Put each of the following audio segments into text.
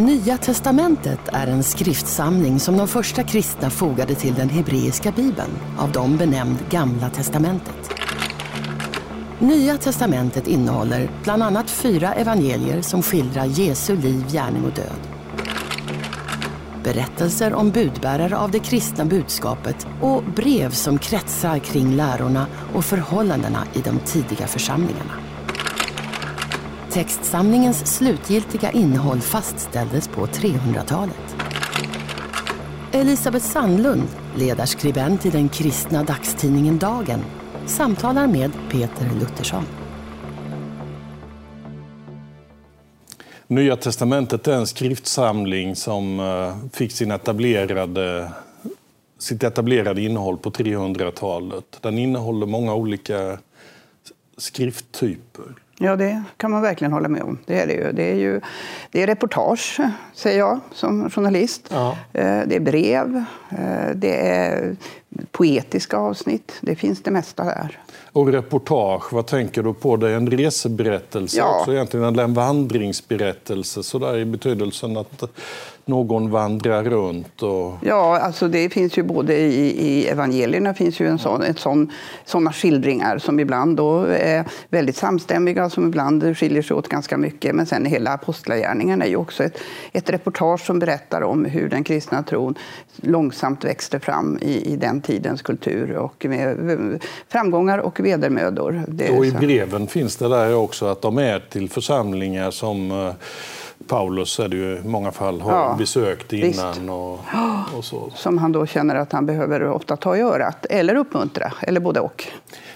Nya testamentet är en skriftsamling som de första kristna fogade till den hebreiska bibeln, av dem benämnd Gamla testamentet. Nya testamentet innehåller bland annat fyra evangelier som skildrar Jesu liv, gärning och död. Berättelser om budbärare av det kristna budskapet och brev som kretsar kring lärorna och förhållandena i de tidiga församlingarna. Textsamlingens slutgiltiga innehåll fastställdes på 300-talet. Elisabeth Sandlund, ledarskribent i den kristna dagstidningen Dagen, samtalar med Peter Luthersson. Nya testamentet är en skriftsamling som eh, fick sin etablerade, sitt etablerade innehåll på 300-talet. Den innehåller många olika skrifttyper. Ja, det kan man verkligen hålla med om. Det är det ju. Det är, ju, det är reportage, säger jag som journalist. Ja. Eh, det är brev, eh, det är poetiska avsnitt. Det finns det mesta där. Och reportage, vad tänker du på? Det är en reseberättelse ja. också egentligen, en vandringsberättelse sådär i betydelsen att någon vandrar runt? Och... Ja, alltså det finns ju både i, i evangelierna finns ju en sån, ett sån, såna skildringar som ibland då är väldigt samstämmiga, som ibland skiljer sig åt ganska mycket. Men sen hela apostlagärningarna är ju också ett, ett reportage som berättar om hur den kristna tron långsamt växte fram i, i den tidens kultur och med framgångar och vedermödor. Och i breven finns det där också att de är till församlingar som eh, Paulus är det ju i många fall har ja, besökt innan. Och, och, så. Som han då känner att han behöver ofta ta i örat, eller uppmuntra, eller både och.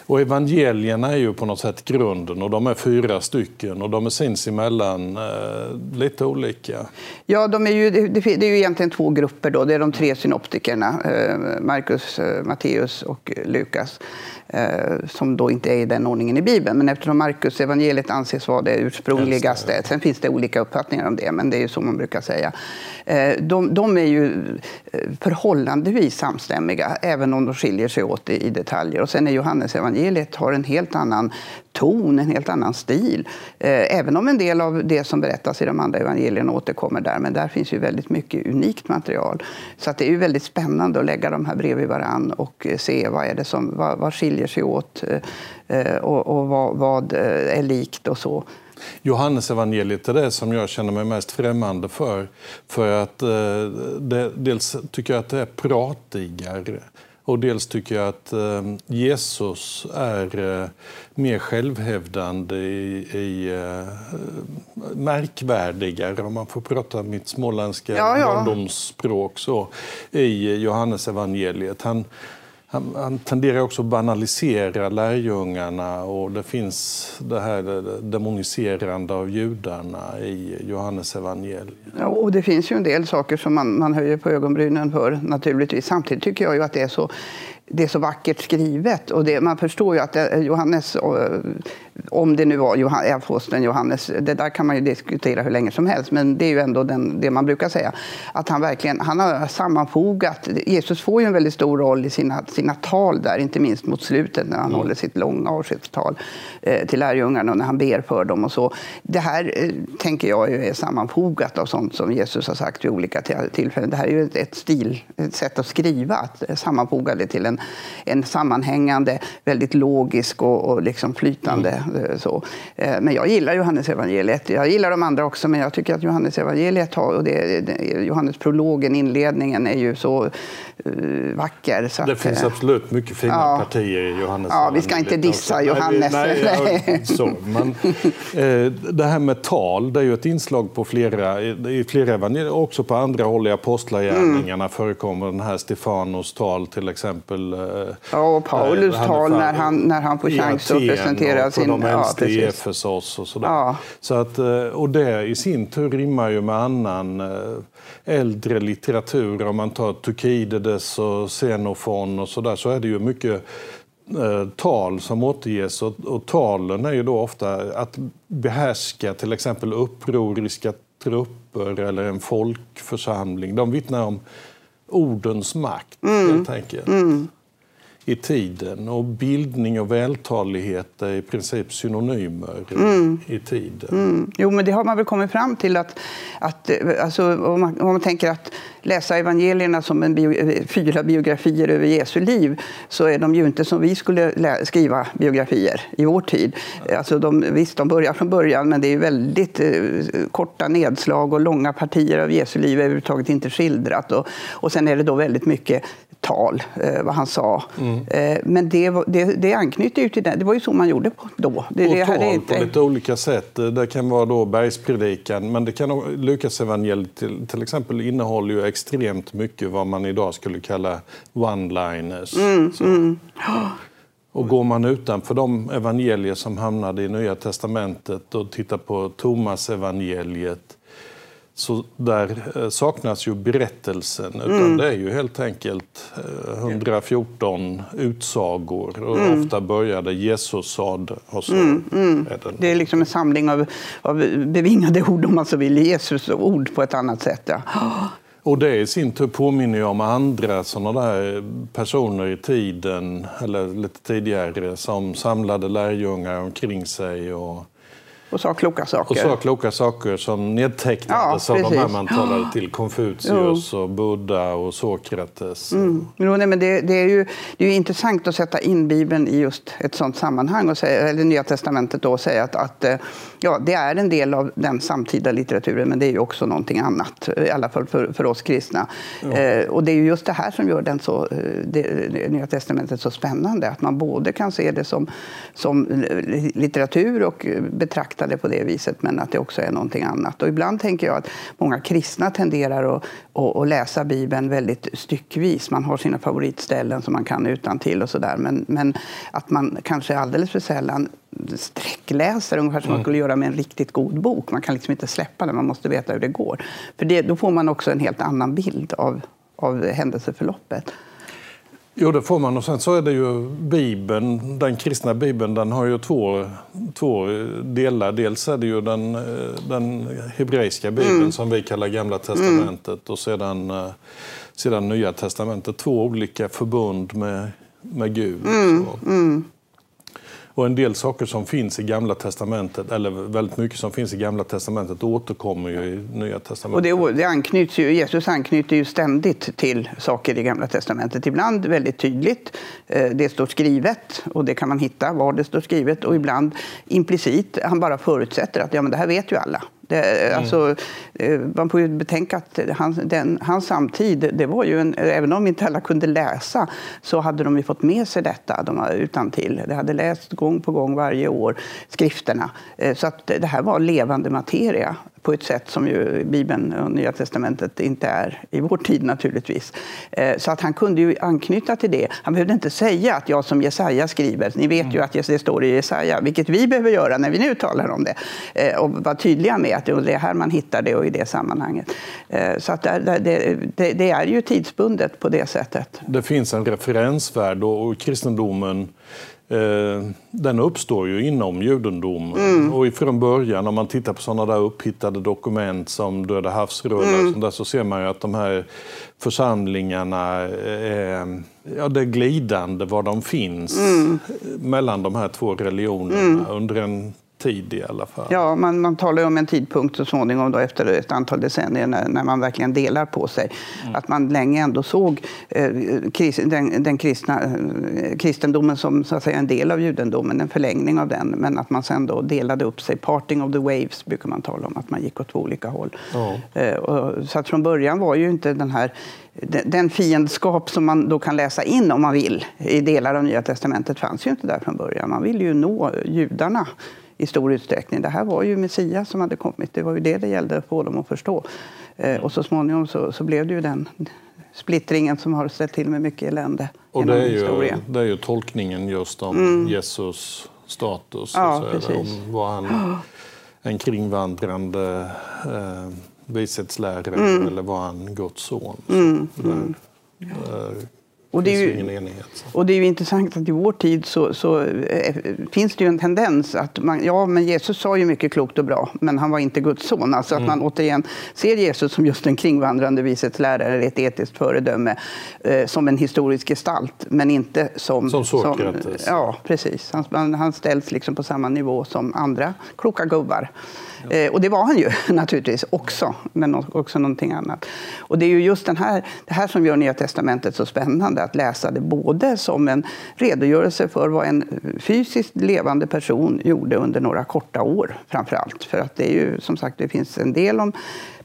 Och evangelierna är ju på något sätt grunden och de är fyra stycken och de är sinsemellan eh, lite olika. Ja, de är ju, det, det är ju egentligen två grupper då. Det är de tre synoptikerna, eh, Markus, eh, Matteus och Lukas. Eh, som då inte är i den ordningen i Bibeln. Men eftersom Markus evangeliet anses vara det ursprungligaste, sen finns det olika uppfattningar om det, men det är ju så man brukar säga. Eh, de, de är ju eh, förhållandevis samstämmiga, även om de skiljer sig åt i, i detaljer. Och sen är Johannes evangeliet har en helt annan ton, en helt annan stil. Eh, även om en del av det som berättas i de andra evangelierna återkommer där, men där finns ju väldigt mycket unikt material. Så att det är ju väldigt spännande att lägga de här bredvid varann och eh, se vad är det som vad, vad skiljer sig åt eh, och, och vad, vad är likt och så. Johannes evangeliet är det som jag känner mig mest främmande för. För att eh, det, dels tycker jag att det är pratigare. Och dels tycker jag att Jesus är mer självhävdande i, i märkvärdigare, om man får prata mitt småländska ja, ja. barndomsspråk, så, i Johannes evangeliet. Han, han, han, tenderar också att banalisera lärjungarna och det finns det här demoniserande av judarna i Johannes evangeliet. Ja, och det finns ju en del saker som man, man höjer på ögonbrynen för naturligtvis. Samtidigt tycker jag ju att det är så det är så vackert skrivet. Och det, man förstår ju att det, Johannes, om det nu var aposteln Johannes, det där kan man ju diskutera hur länge som helst, men det är ju ändå den, det man brukar säga. Att han verkligen han har sammanfogat, Jesus får ju en väldigt stor roll i sina, sina tal där, inte minst mot slutet när han mm. håller sitt långa avskedstal eh, till lärjungarna och när han ber för dem och så. Det här eh, tänker jag är sammanfogat av sånt som Jesus har sagt vid olika tillfällen. Det här är ju ett, ett stil, ett sätt att skriva, att sammanfoga det till en, en sammanhängande, väldigt logisk och, och liksom flytande mm Eh, så. Eh, men jag gillar Johannes evangeliet. Jag gillar de andra också, men jag tycker att Johannes evangeliet har, och det, det, Johannes prologen, inledningen, är ju så uh, vacker. Så det att, finns absolut mycket fina ja, partier i Johannes Ja, vi ska inte dissa Johannes. Nej, nej, så, men, eh, det här med tal, det är ju ett inslag på flera, i flera evangelier, också på andra håll i apostlagärningarna mm. förekommer den här Stefanos tal till exempel. Eh, ja, och Paulus eh, tal när han, när han får chans att presentera sin de äldste ja, i Efesos och sådär. Ja. Så att, eh, och det i sin tur rimmar ju med annan eh, äldre litteratur. Om man tar Tukidides och Xenofon och sådär så är det ju mycket eh, tal som återges och, och talen är ju då ofta att behärska till exempel upproriska trupper eller en folkförsamling. De vittnar om ordens makt mm. helt enkelt. Mm i tiden. Och bildning och vältalighet är i princip synonymer mm. i tiden. Mm. Jo, men det har man väl kommit fram till att, att alltså, om, man, om man tänker att läsa evangelierna som en bio, fyra biografier över Jesu liv så är de ju inte som vi skulle skriva biografier i vår tid. Alltså de, visst, de börjar från början, men det är väldigt eh, korta nedslag och långa partier av Jesu liv är överhuvudtaget inte skildrat. Och, och sen är det då väldigt mycket tal, eh, vad han sa. Mm. Eh, men det, det, det anknyter ju till det. Det var ju så man gjorde då. Det, och det tal inte... på lite olika sätt. Det kan vara då bergspredikan, men det kan Lukas evangeliet till, till exempel innehåller ju extremt mycket vad man idag skulle kalla one-liners. Mm, mm. Och går man utanför de evangelier som hamnade i Nya testamentet och tittar på Thomas evangeliet så där eh, saknas ju berättelsen. Utan mm. Det är ju helt enkelt 114 eh, utsagor. Och mm. Ofta började Jesus sade och så mm. mm. är det. Det är liksom en samling av, av bevingade ord, om man så vill. Jesus ord på ett annat sätt. Ja. Och det i sin tur påminner ju om andra sådana där personer i tiden, eller lite tidigare, som samlade lärjungar omkring sig och och sa kloka saker. Och sa kloka saker som nedtecknades ja, av de här man talade till. Konfucius, och Buddha och Sokrates. Mm. Jo, men det, det, är ju, det är ju intressant att sätta in Bibeln i just ett sådant sammanhang, och säga, eller Nya Testamentet, då, och säga att, att eh, ja, det är en del av den samtida litteraturen, men det är ju också någonting annat, i alla fall för, för oss kristna. Ja. Eh, och det är ju just det här som gör den så, eh, det, Nya Testamentet så spännande, att man både kan se det som, som litteratur och betrakta det på det viset, men att det också är någonting annat. Och ibland tänker jag att många kristna tenderar att, att, att läsa Bibeln väldigt styckvis. Man har sina favoritställen som man kan utan till och sådär. Men, men att man kanske alldeles för sällan sträckläser, ungefär som man mm. skulle göra med en riktigt god bok. Man kan liksom inte släppa den, man måste veta hur det går. För det, då får man också en helt annan bild av, av händelseförloppet. Jo, det får man. Och sen så är det ju Bibeln, den kristna Bibeln, den har ju två, två delar. Dels är det ju den, den hebreiska Bibeln mm. som vi kallar Gamla Testamentet mm. och sedan, sedan Nya Testamentet. Två olika förbund med, med Gud. Mm. Och en del saker som finns i Gamla testamentet, eller väldigt mycket som finns i Gamla testamentet, återkommer ju i Nya testamentet. Och det, det anknyts ju, Jesus anknyter ju ständigt till saker i Gamla testamentet. Ibland väldigt tydligt, eh, det står skrivet och det kan man hitta var det står skrivet. Och ibland implicit, han bara förutsätter att ja, men det här vet ju alla. Det, mm. alltså, eh, man får ju betänka att hans, den, hans samtid, det var ju en, även om inte alla kunde läsa, så hade de ju fått med sig detta de utan till. De hade läst gång på gång varje år skrifterna. Eh, så att det här var levande materia på ett sätt som ju Bibeln och Nya testamentet inte är i vår tid naturligtvis. Eh, så att han kunde ju anknyta till det. Han behövde inte säga att jag som Jesaja skriver, ni vet ju mm. att det står i Jesaja, vilket vi behöver göra när vi nu talar om det. Eh, och vara tydliga med att det är här man hittar det och i det sammanhanget. Eh, så att det, det, det är ju tidsbundet på det sättet. Det finns en referensvärld och kristendomen Eh, den uppstår ju inom judendomen. Mm. Och från början, om man tittar på sådana där upphittade dokument som Döda havsrullar, mm. där, så ser man ju att de här församlingarna, är, ja, det är glidande var de finns mm. mellan de här två religionerna mm. under en tid i alla fall. Ja, man, man talar om en tidpunkt så småningom då, efter ett antal decennier när, när man verkligen delar på sig. Mm. Att man länge ändå såg eh, kris, den, den kristna, eh, kristendomen som så att säga, en del av judendomen, en förlängning av den. Men att man sen då delade upp sig. Parting of the waves brukar man tala om, att man gick åt två olika håll. Oh. Eh, och, så att från början var ju inte den här den fiendskap som man då kan läsa in om man vill i delar av Nya testamentet fanns ju inte där från början. Man ville ju nå judarna i stor utsträckning. Det här var ju Messias som hade kommit. Det var ju det det gällde att få dem att förstå. Eh, och så småningom så, så blev det ju den splittringen som har ställt till med mycket elände och det är, ju, det är ju tolkningen just om mm. Jesus status. Ja, så om var han en kringvandrande eh, vishetslärare mm. eller var han Guds son? Mm. Där, mm. Och det, är ju, och det är ju intressant att i vår tid så, så äh, finns det ju en tendens att man, ja, men Jesus sa ju mycket klokt och bra, men han var inte Guds son. Alltså att mm. man återigen ser Jesus som just en kringvandrande vishetslärare, ett etiskt föredöme, eh, som en historisk gestalt, men inte som... Som Sokrates. ja, precis. Han, han ställs liksom på samma nivå som andra kloka gubbar. Eh, och det var han ju naturligtvis också, men också någonting annat. Och det är ju just den här, det här som gör Nya Testamentet så spännande, att läsa det både som en redogörelse för vad en fysiskt levande person gjorde under några korta år, framför allt. För att det är ju som sagt, det finns en del om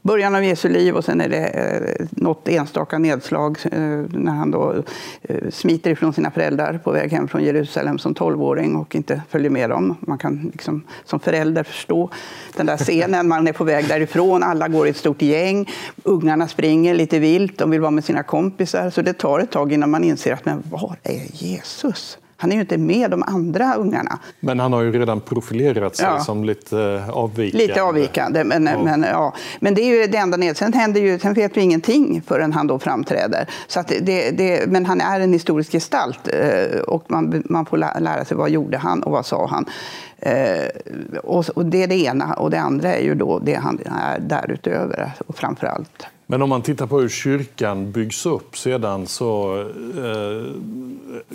början av Jesu liv och sen är det eh, något enstaka nedslag eh, när han då eh, smiter ifrån sina föräldrar på väg hem från Jerusalem som tolvåring och inte följer med dem. Man kan liksom, som förälder förstå den där scenen. Man är på väg därifrån, alla går i ett stort gäng, ungarna springer lite vilt, de vill vara med sina kompisar. Så det tar ett tag innan man inser att men var är Jesus? Han är ju inte med de andra ungarna. Men han har ju redan profilerat sig ja. som lite avvikande. Lite avvikande, men, ja. men, ja. men det är ju det enda ned. Sen, händer ju, sen vet vi ingenting förrän han då framträder. Så det, det, men han är en historisk gestalt eh, och man, man får lära sig vad gjorde han och vad sa han. Eh, och det är det ena. Och det andra är ju då det han är därutöver, och framför allt. Men om man tittar på hur kyrkan byggs upp sedan så eh,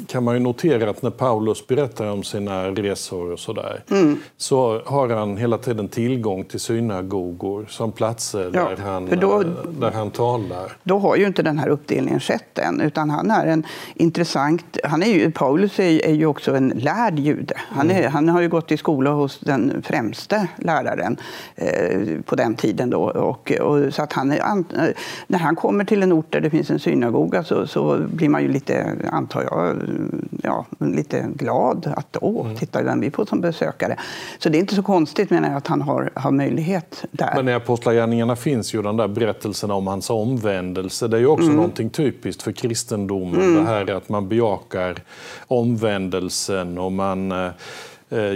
kan man ju notera att när Paulus berättar om sina resor och sådär mm. så har han hela tiden tillgång till synagogor som platser ja, där, han, då, eh, där han talar. Då har ju inte den här uppdelningen skett än utan han är en intressant... Han är ju, Paulus är, är ju också en lärd jude. Han, är, mm. han har ju gått i skola hos den främste läraren eh, på den tiden. Då, och, och, så att han är när han kommer till en ort där det finns en synagoga så, så blir man ju lite, antar jag, ja, lite glad att åh, mm. titta den vi får som besökare. Så det är inte så konstigt menar jag att han har, har möjlighet där. Men i Apostlagärningarna finns ju den där berättelsen om hans omvändelse. Det är ju också mm. någonting typiskt för kristendomen. Mm. Det här att man bejakar omvändelsen och man Eh,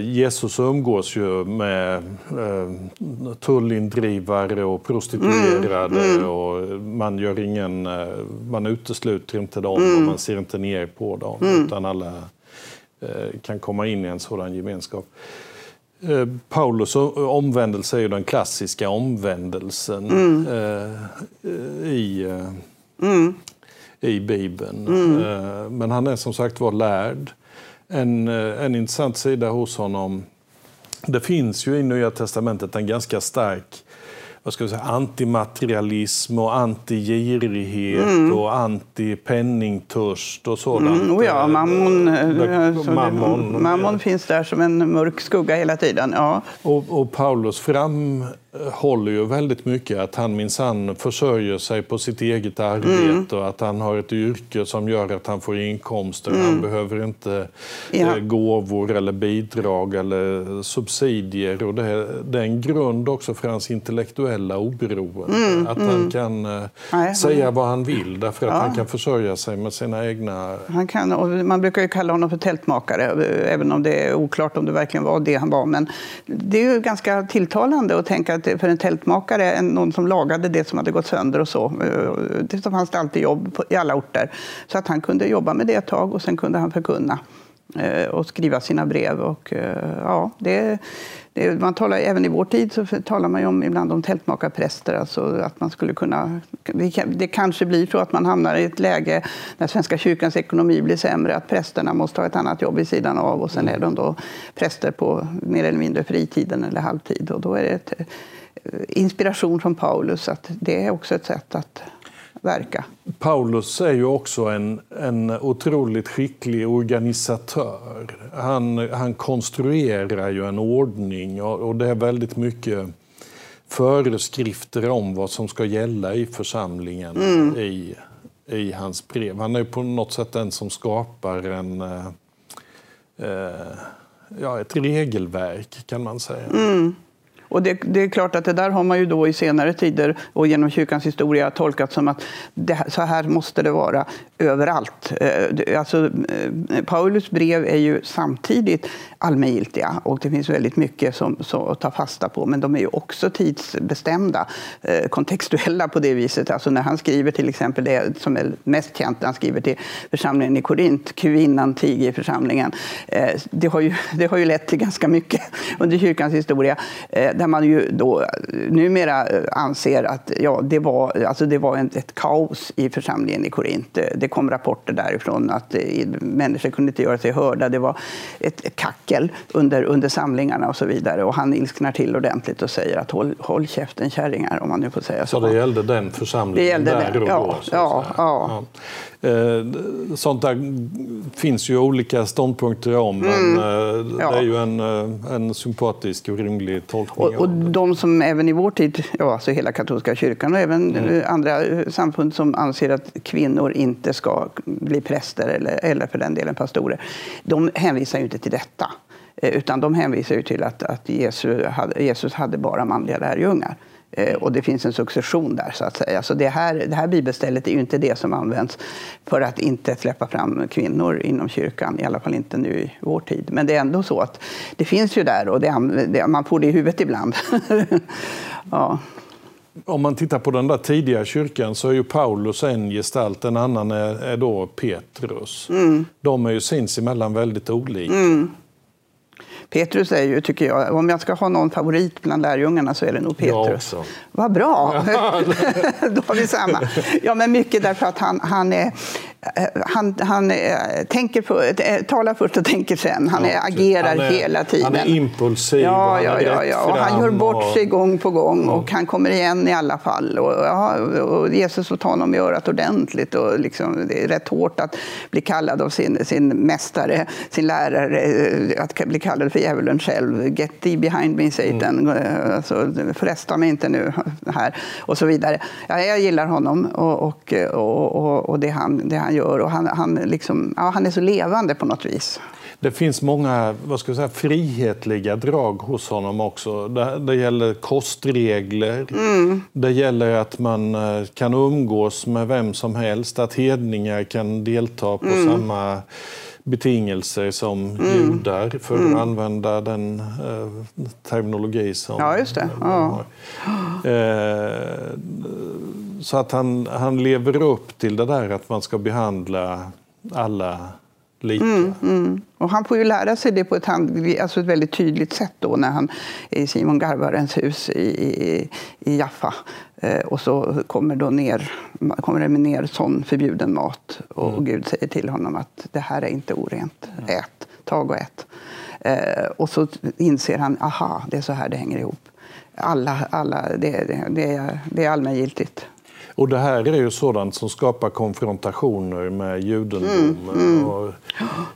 Jesus umgås ju med eh, tullindrivare och prostituerade mm, mm. och man, gör ingen, eh, man utesluter inte dem mm. och man ser inte ner på dem mm. utan alla kan komma in i en sådan gemenskap. Paulus omvändelse är ju den klassiska omvändelsen mm. i, mm. i Bibeln. Men han är som sagt var lärd en, eh, en intressant sida hos honom. Det finns ju i Nya Testamentet en ganska stark vad ska vi säga, antimaterialism och antigirighet mm. och antipenningtörst och sådant. Mm, ja, mammon, alltså, mammon, mammon finns där som en mörk skugga hela tiden. Ja. Och, och Paulus framhåller ju väldigt mycket att han minsann försörjer sig på sitt eget arbete mm. och att han har ett yrke som gör att han får inkomster. Han mm. behöver inte ja. Eh, gåvor eller bidrag eller subsidier. Och det, är en grund också för hans intellektuella oberoende. Mm, att mm. han kan eh, Nej, säga han... vad han vill därför att ja. han kan försörja sig med sina egna... Han kan, och man brukar ju kalla honom för tältmakare, eh, även om det är oklart om det verkligen var det han var. Men det är ju ganska tilltalande att tänka för en tältmakare, någon som lagade det som hade gått sönder och så, eh, så det fanns det alltid jobb på, i alla orter. Så att han kunde jobba med det ett tag och sen kunde han förkunna eh, och skriva sina brev. Och, eh, ja, det, man talar, även i vår tid så talar man ju om, ibland om tältmakarpräster. Alltså att man skulle kunna, det kanske blir så att man hamnar i ett läge när Svenska kyrkans ekonomi blir sämre, att prästerna måste ha ett annat jobb vid sidan av och sen är de då präster på mer eller mindre fritiden eller halvtid. Och då är det ett, eh, inspiration från Paulus att det är också ett sätt att verka. Paulus är ju också en, en otroligt skicklig organisatör. Han, han konstruerar ju en ordning och, och det är väldigt mycket föreskrifter om vad som ska gälla i församlingen mm. i, i hans brev. Han är på något sätt den som skapar en, eh, eh, ja, ett regelverk, kan man säga. Mm. Och det, det, är klart att det där har man ju då i senare tider och genom kyrkans historia tolkat som att det, så här måste det vara överallt. Eh, alltså, eh, Paulus brev är ju samtidigt allmängiltiga och det finns väldigt mycket som, som att ta fasta på men de är ju också tidsbestämda, eh, kontextuella på det viset. Alltså när han skriver till exempel det som är mest känt när han skriver till församlingen i Korint, kvinnan tiger i församlingen. Det har, ju, det har ju lett till ganska mycket under kyrkans historia där man ju då numera anser att ja, det var, alltså det var ett kaos i församlingen i Korint. Det kom rapporter därifrån att människor kunde inte göra sig hörda. Det var ett kackel under, under samlingarna och så vidare. Och han ilsknar till ordentligt och säger att håll, håll käften kärringar, om man nu får säga så. Så det gällde den församlingen det gällde där den. och ja, då? Ja, ja. Eh, sånt där finns ju olika ståndpunkter om, mm. men eh, det är ju en, eh, en sympatisk och rimlig tolkning. Och, och de som även i vår tid, ja, alltså hela katolska kyrkan och även mm. andra samfund som anser att kvinnor inte ska bli präster eller, eller för den delen pastorer, de hänvisar ju inte till detta. Utan de hänvisar ju till att, att Jesus, hade, Jesus hade bara manliga lärjungar. Eh, och det finns en succession där. så att säga. Så det här, det här bibelstället är ju inte det som används för att inte släppa fram kvinnor inom kyrkan, i alla fall inte nu i vår tid. Men det är ändå så att det finns ju där och det, det, man får det i huvudet ibland. ja. Om man tittar på den där tidiga kyrkan så är ju Paulus en gestalt, en annan är, är då Petrus. Mm. De är ju sinsemellan väldigt olika. Mm. Petrus är ju, tycker jag, om jag ska ha någon favorit bland lärjungarna så är det nog Petrus. Vad bra! Då har vi samma. Ja, men mycket därför att han, han är han, han tänker för, eh, talar först och tänker sen. Han ja, agerar han är, hela tiden. Han är impulsiv. Ja, ja, ja, ja. Och han gör bort och... sig gång på gång ja. och han kommer igen i alla fall. Och, ja, och Jesus får ta honom i örat ordentligt. Och liksom, det är rätt hårt att bli kallad av sin, sin mästare, sin lärare, eh, att bli kallad för djävulen själv. Get thee behind me, Satan. Mm. Alltså, fresta mig inte nu här. Och så vidare. Ja, jag gillar honom och, och, och, och det han, det han han gör. Och han, han, liksom, ja, han är så levande på något vis. Det finns många vad ska jag säga, frihetliga drag hos honom också. Det, det gäller kostregler, mm. det gäller att man eh, kan umgås med vem som helst, att hedningar kan delta på mm. samma betingelser som mm. judar, för att mm. använda den eh, terminologi som... Ja, just det. Ja. Eh, så att han, han lever upp till det där att man ska behandla alla lika. Mm, mm. Och han får ju lära sig det på ett, hand, alltså ett väldigt tydligt sätt då när han är i Simon Garvarens hus i, i, i Jaffa. Eh, och så kommer, då ner, kommer det ner sån förbjuden mat och, mm. Gud säger till honom att det här är inte orent. Ät, tag och ät. Eh, och så inser han, aha, det är så här det hänger ihop. Alla, alla, det, det, det, är, det är allmängiltigt. Och det här är ju sådant som skapar konfrontationer med judendom. Mm, mm. Och,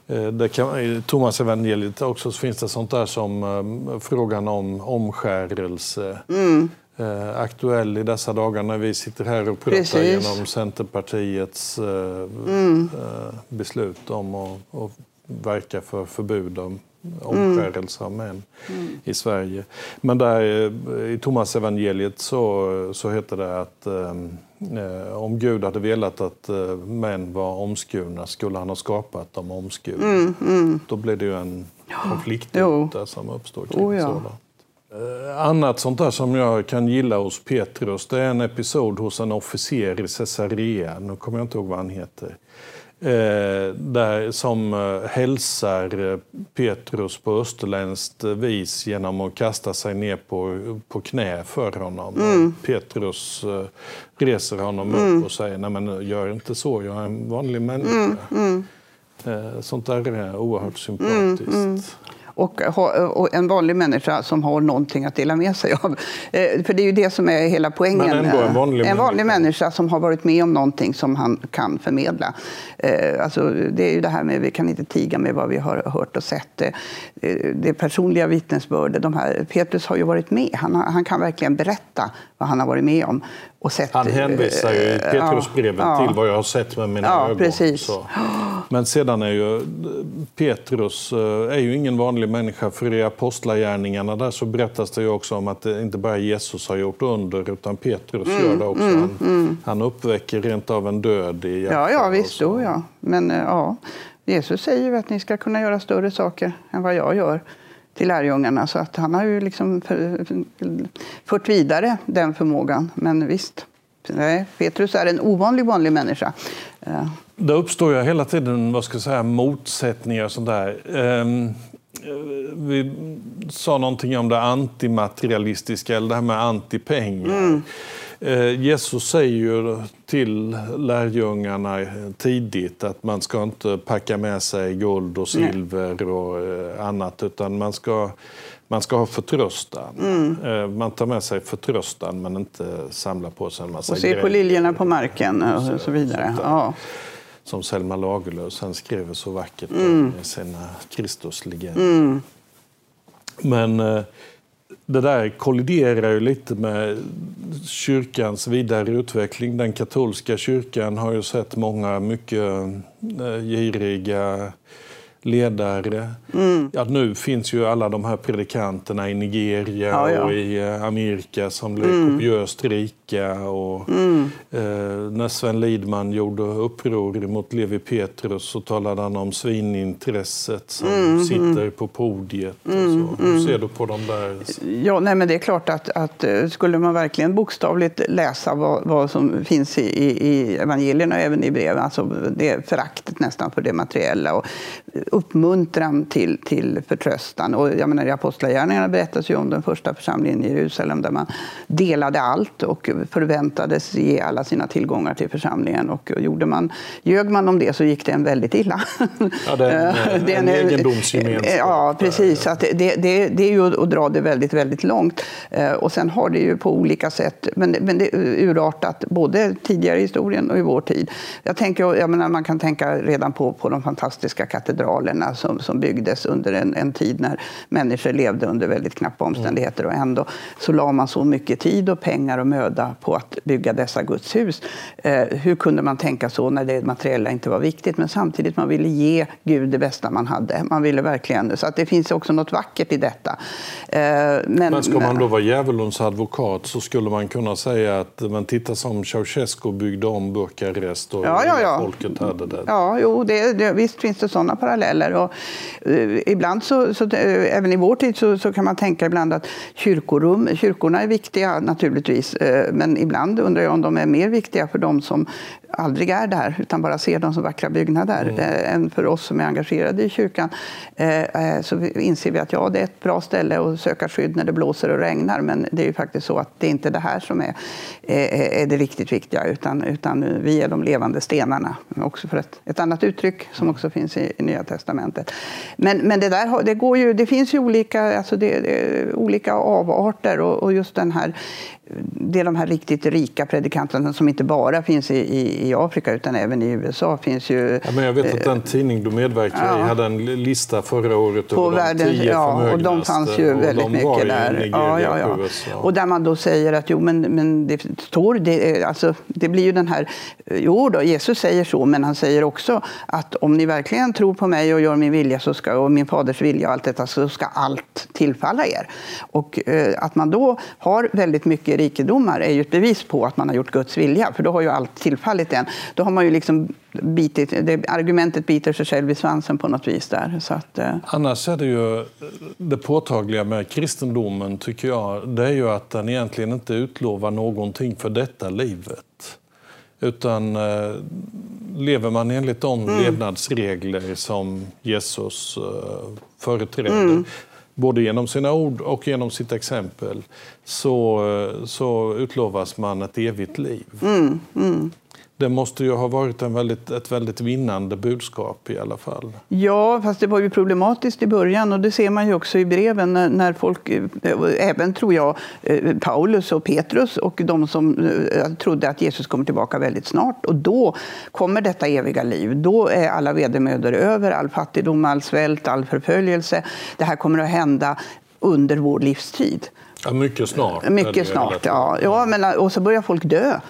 eh, det kan, Thomas evangeliet också finns det sånt där som eh, frågan om omskärelse. Mm. Eh, aktuell i dessa dagar när vi sitter här och pratar Precis. genom Centerpartiets mm. beslut om att, att verka för förbud om omskärelse av män mm. i Sverige. Men där, eh, i Thomas evangeliet så, så heter det att eh, om Gud hade velat att eh, män var omskurna skulle han ha skapat dem omskurna. Mm, mm. Då blir det ju en konflikt där som uppstår kring oh, ja. sådant. Eh, annat sånt där som jag kan gilla hos Petrus det är en episod hos en officer i Caesarea, nu kommer jag inte ihåg vad han heter, eh, där, som eh, hälsar Petrus på österländskt vis genom att kasta sig ner på, på knä för honom. Mm. Petrus reser honom mm. upp och säger nej men gör inte så, jag är en vanlig människa. Mm. mm. Sånt där är oerhört sympatiskt. Och, och, en vanlig människa som har någonting att dela med sig av. Eh, för det är ju det som är hela poängen. Men ändå en vanlig, en vanlig människa. människa som har varit med om någonting som han kan förmedla. Eh, alltså, det är ju det här med vi kan inte tiga med vad vi har hört och sett. Eh, det personliga vittnesbördet. De här, Petrus har ju varit med. Han, han kan verkligen berätta vad han har varit med om. och sett, Han hänvisar ju i Petrusbrevet ja, till vad jag har sett med mina ja, ögon. Precis. Så. Men sedan är ju Petrus eh, är ju ingen vanlig människa. För i Apostlagärningarna där så berättas det ju också om att det inte bara Jesus har gjort under utan Petrus mm, gör det också. Mm, han, mm. han uppväcker rent av en död i Ja, ja visst. Då, ja. Men eh, ja, Jesus säger ju att ni ska kunna göra större saker än vad jag gör till lärjungarna. Så att han har ju liksom fört vidare den förmågan. Men visst, nej, Petrus är en ovanlig vanlig människa. Det uppstår ju hela tiden vad ska jag säga, motsättningar och sånt där. Ehm, vi sa någonting om det antimaterialistiska, eller det här med antipengar. Mm. Eh, Jesus säger ju till lärjungarna tidigt att man ska inte packa med sig guld och silver Nej. och eh, annat utan man ska, man ska ha förtröstan. Mm. Eh, man tar med sig förtröstan men inte samla på sig en massa Och se på liljorna på marken och så vidare. Ja. Som Selma Lagerlöf sen skrev så vackert mm. med sina Kristuslegender. Mm. Men det där kolliderar ju lite med kyrkans vidare utveckling. Den katolska kyrkan har ju sett många mycket eh, giriga ledare. Mm. Ja, nu finns ju alla de här predikanterna i Nigeria ja, ja. och i eh, Amerika som blev mm. kopiöst rika. Och, mm. eh, när Sven Lidman gjorde uppror mot Levi Petrus så talade han om svinintresset som mm. sitter på podiet. Och mm. Hur mm. ser du på de där? Ja, nej, men det är klart att, att eh, skulle man verkligen bokstavligt läsa vad, vad som finns i, i, i evangelierna och även i breven, alltså det föraktet nästan för det materiella och uppmuntran till, till förtröstan. Och jag menar, I Apostlagärningarna berättas ju om den första församlingen i Jerusalem där man delade allt och förväntades ge alla sina tillgångar till församlingen. Och gjorde man, ljög man om det så gick det en väldigt illa. Ja, det är en, en, en egendomsgemenskap. Ja, precis. Att det, det, det är ju att dra det väldigt, väldigt långt. Eh, och sen har det ju på olika sätt men, men det urartat både tidigare i historien och i vår tid. Jag tänker, jag menar, man kan tänka redan på, på de fantastiska katedralerna katedralerna som, som byggdes under en, en tid när människor levde under väldigt knappa omständigheter. Och ändå så la man så mycket tid och pengar och möda på att bygga dessa Guds hus. Eh, hur kunde man tänka så när det materiella inte var viktigt? Men samtidigt man ville ge Gud det bästa man hade. Man ville verkligen, så att det finns också något vackert i detta. Eh, men, men ska man då vara djävulens advokat så skulle man kunna säga att man tittar som Ceausescu byggde om Bukarest och ja, ja, ja. folket hade det. Ja, jo, det, det, visst finns det sådana paralleller heller. Och, uh, ibland, så, så uh, även i vår tid, så, så, kan man tänka ibland att kyrkorum, kyrkorna är viktiga naturligtvis. Uh, men ibland undrar jag om de är mer viktiga för de som aldrig är där, utan bara ser dem som vackra byggnader. Mm. Eh, än för oss som är engagerade i kyrkan eh, eh, så inser vi att ja, det är ett bra ställe att söka skydd när det blåser och regnar. Men det är ju faktiskt så att det är inte det här som är, är det riktigt viktiga, utan, utan vi är de levande stenarna. Också för ett, ett annat uttryck som också finns i, i Nya Testamentet. Men, men det, där, det, går ju, det finns ju olika, alltså det, det, olika avarter och, och just den här det är de här riktigt rika predikanterna som inte bara finns i, i, i Afrika utan även i USA. finns ju... Ja, men jag vet att den tidning du medverkade ja. i hade en lista förra året på över världens, de tio ja, och de fanns ju väldigt mycket där. Ja, ja, ja. Och där man då säger att jo, men, men det står, det, alltså, det blir ju den här, jo då, Jesus säger så, men han säger också att om ni verkligen tror på mig och gör min vilja så ska, och min faders vilja och allt detta så ska allt tillfalla er. Och eh, att man då har väldigt mycket rikedomar är ju ett bevis på att man har gjort Guds vilja, för då har ju allt tillfallit en. Då har man ju liksom bitit, det, argumentet biter sig själv i svansen på något vis där. Så att, eh. Annars är det ju det påtagliga med kristendomen, tycker jag, det är ju att den egentligen inte utlovar någonting för detta livet. Utan eh, lever man enligt de mm. levnadsregler som Jesus eh, företräder mm både genom sina ord och genom sitt exempel, så, eh, så utlovas man ett evigt liv. Mm, mm. Det måste ju ha varit en väldigt, ett väldigt vinnande budskap i alla fall. Ja, fast det var ju problematiskt i början och det ser man ju också i breven när, när folk, eh, även tror jag eh, Paulus och Petrus och de som eh, trodde att Jesus kommer tillbaka väldigt snart och då kommer detta eviga liv. Då är alla vedermödor över, all fattigdom, all svält, all förföljelse. Det här kommer att hända under vår livstid. Ja, mycket snart. Mycket snart, ja. ja men, och så börjar folk dö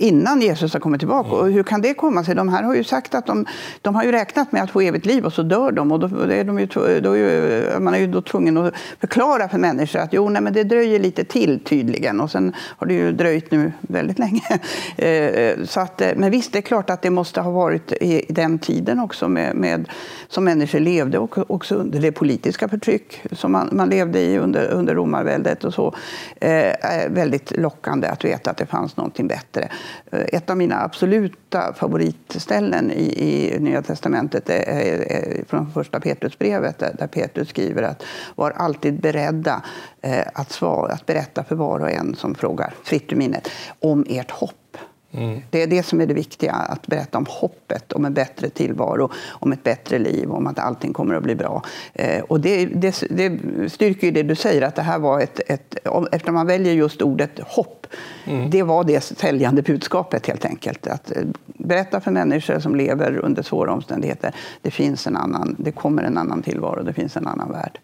innan Jesus har kommit tillbaka. Mm. Och hur kan det komma sig? De här har ju sagt att de, de har ju räknat med att få evigt liv och så dör de. Och då, är de ju, då är ju, man är ju då tvungen att förklara för människor att jo, nej, men det dröjer lite till tydligen. Och sen har det ju dröjt nu väldigt länge. Eh, så att, eh, men visst, det är klart att det måste ha varit i den tiden också med, med som människor levde och också under det politiska förtryck som man, man levde i under, under romarväldet och så. Eh, väldigt lockande att veta att det fanns någonting bättre. Eh, ett av mina absoluta favoritställen i, i Nya testamentet är, är från första Petrusbrevet där Petrus skriver att var alltid beredda eh, att, svara, att berätta för var och en som frågar, fritt ur minnet, om ert hopp. Mm. Det är det som är det viktiga, att berätta om hoppet om en bättre tillvaro, om ett bättre liv, om att allting kommer att bli bra. Eh, och det, det, det styrker ju det du säger, att det här var ett... ett eftersom man väljer just ordet hopp, mm. det var det säljande budskapet helt enkelt. Att eh, berätta för människor som lever under svåra omständigheter, det finns en annan, det kommer en annan tillvaro, det finns en annan värld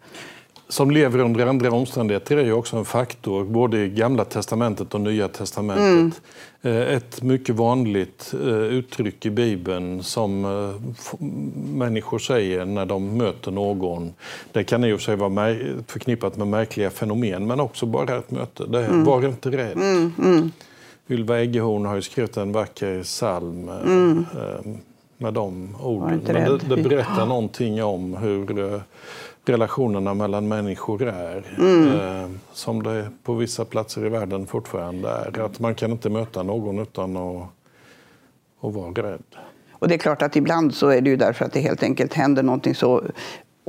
som lever under andra omständigheter är ju också en faktor, både i Gamla testamentet och Nya testamentet. Mm. Eh, ett mycket vanligt eh, uttryck i Bibeln som eh, människor säger när de möter någon. Det kan i och för sig vara förknippat med märkliga fenomen, men också bara ett möte. Det är, mm. Var inte rädd. Mm. Mm. Ylva Eggehorn har ju skrivit en vacker psalm mm. med de orden. Men det, det berättar någonting om hur relationerna mellan människor är. Mm. Eh, som det på vissa platser i världen fortfarande är. Att man kan inte möta någon utan att, att vara rädd. Och det är klart att ibland så är det ju därför att det helt enkelt händer någonting så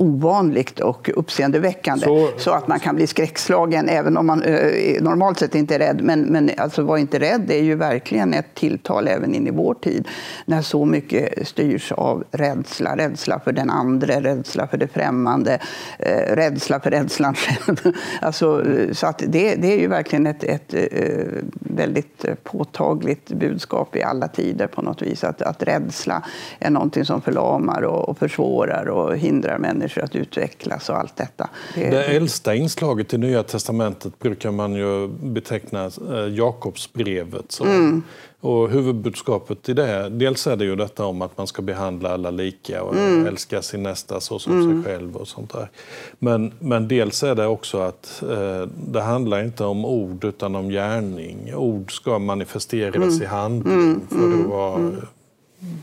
ovanligt och uppseendeväckande så, så, att man kan bli skräckslagen även om man eh, normalt sett inte är rädd. Men, men alltså, var inte rädd det är ju verkligen ett tilltal även in i vår tid när så mycket styrs av rädsla. Rädsla för den andre, rädsla för det främmande, eh, rädsla för rädslan själv. alltså, så att det, det är ju verkligen ett, ett, eh, väldigt påtagligt budskap i alla tider på något vis. Att, att rädsla är någonting som förlamar och, och försvårar och hindrar människor människor att utvecklas och allt detta. Det, det äldsta inslaget i Nya testamentet brukar man ju beteckna eh, Jakobsbrevet som. Mm. Och huvudbudskapet i det, dels är det ju detta om att man ska behandla alla lika och mm. älska sin nästa så som mm. sig själv och sånt där. Men, men dels är det också att eh, det handlar inte om ord utan om gärning. Ord ska manifesteras mm. i handling mm. för att mm. vara mm.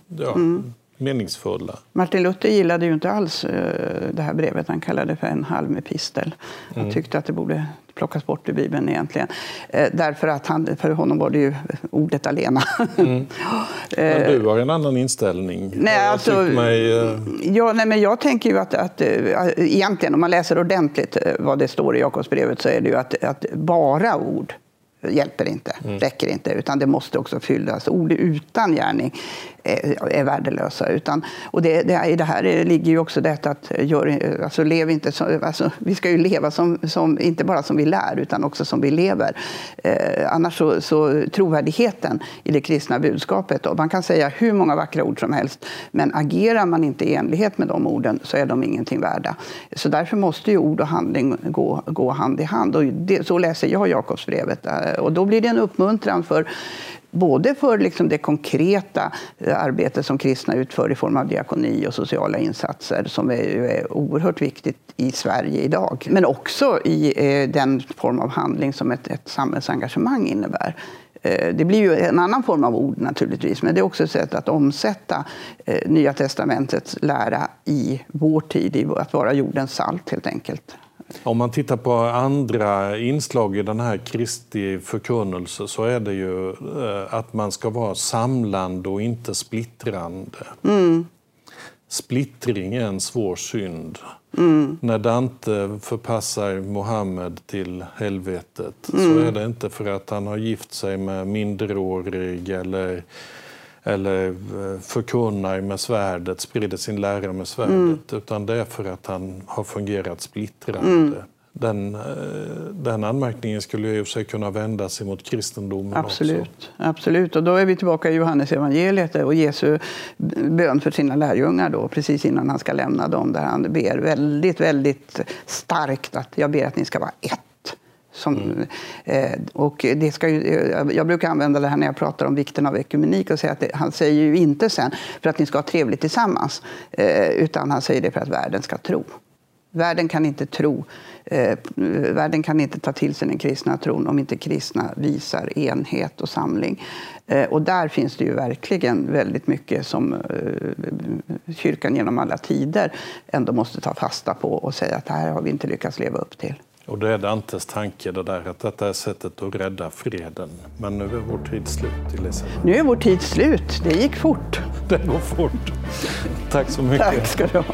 ja, meningsfulla. Martin Luther gillade ju inte alls eh, det här brevet. Han kallade det för en halv epistel. Han mm. tyckte att det borde plockas bort ur Bibeln egentligen. Eh, därför att han, för honom var det ju ordet alena. Mm. Men du har en annan inställning. Nej, alltså, mig, ja, nej, men jag tänker ju att, att egentligen om man läser ordentligt vad det står i Jakobsbrevet så är det ju att, att bara ord hjälper inte, mm. räcker inte, utan det måste också fyllas. Ord utan gärning är värdelösa. Utan, och det, det, I det här ligger ju också detta att gör, alltså, lev inte som, alltså, vi ska ju leva som, som, inte bara som vi lär, utan också som vi lever. Eh, annars så, så trovärdigheten i det kristna budskapet, och man kan säga hur många vackra ord som helst, men agerar man inte i enlighet med de orden så är de ingenting värda. Så därför måste ju ord och handling gå, gå hand i hand. Och det, så läser jag Jakobsbrevet. Och då blir det en uppmuntran för både för liksom det konkreta eh, arbete som kristna utför i form av diakoni och sociala insatser som är, är oerhört viktigt i Sverige idag, men också i eh, den form av handling som ett, ett samhällsengagemang innebär. Eh, det blir ju en annan form av ord naturligtvis, men det är också ett sätt att omsätta eh, Nya testamentets lära i vår tid, i att vara jordens salt helt enkelt. Om man tittar på andra inslag i den här Kristi förkunnelse så är det ju eh, att man ska vara samlande och inte splittrande. Mm. Splittring är en svår synd. Mm. När Dante förpassar Mohammed till helvetet mm. så är det inte för att han har gift sig med minderårig eller eller eh, förkunnar med svärdet, sprider sin lära med svärdet. Mm. Utan det är för att han har fungerat splittrande. Mm. Den, eh, den anmärkningen skulle ju sig kunna vändas mot kristendomen Absolut. också. Absolut, och då är vi tillbaka i Johannes evangeliet och Jesu bön för sina lärjungar då, precis innan han ska lämna dem, där han ber väldigt, väldigt starkt att jag ber att ni ska vara ett Som, mm. eh, och det ska ju, jag brukar använda det här när jag pratar om vikten av ekumenik och säga att det, han säger ju inte sen för att ni ska ha trevligt tillsammans, eh, utan han säger det för att världen ska tro. Världen kan inte tro, eh, världen kan inte ta till sig den kristna tron om inte kristna visar enhet och samling. Eh, och där finns det ju verkligen väldigt mycket som eh, kyrkan genom alla tider ändå måste ta fasta på och säga att här har vi inte lyckats leva upp till. Och det är Dantes tanke det där att detta är sättet att rädda freden. Men nu är vår tid slut, Elisabeth. Nu är vår tid slut. Det gick fort. Det går fort. Tack så mycket. Tack ska du ha.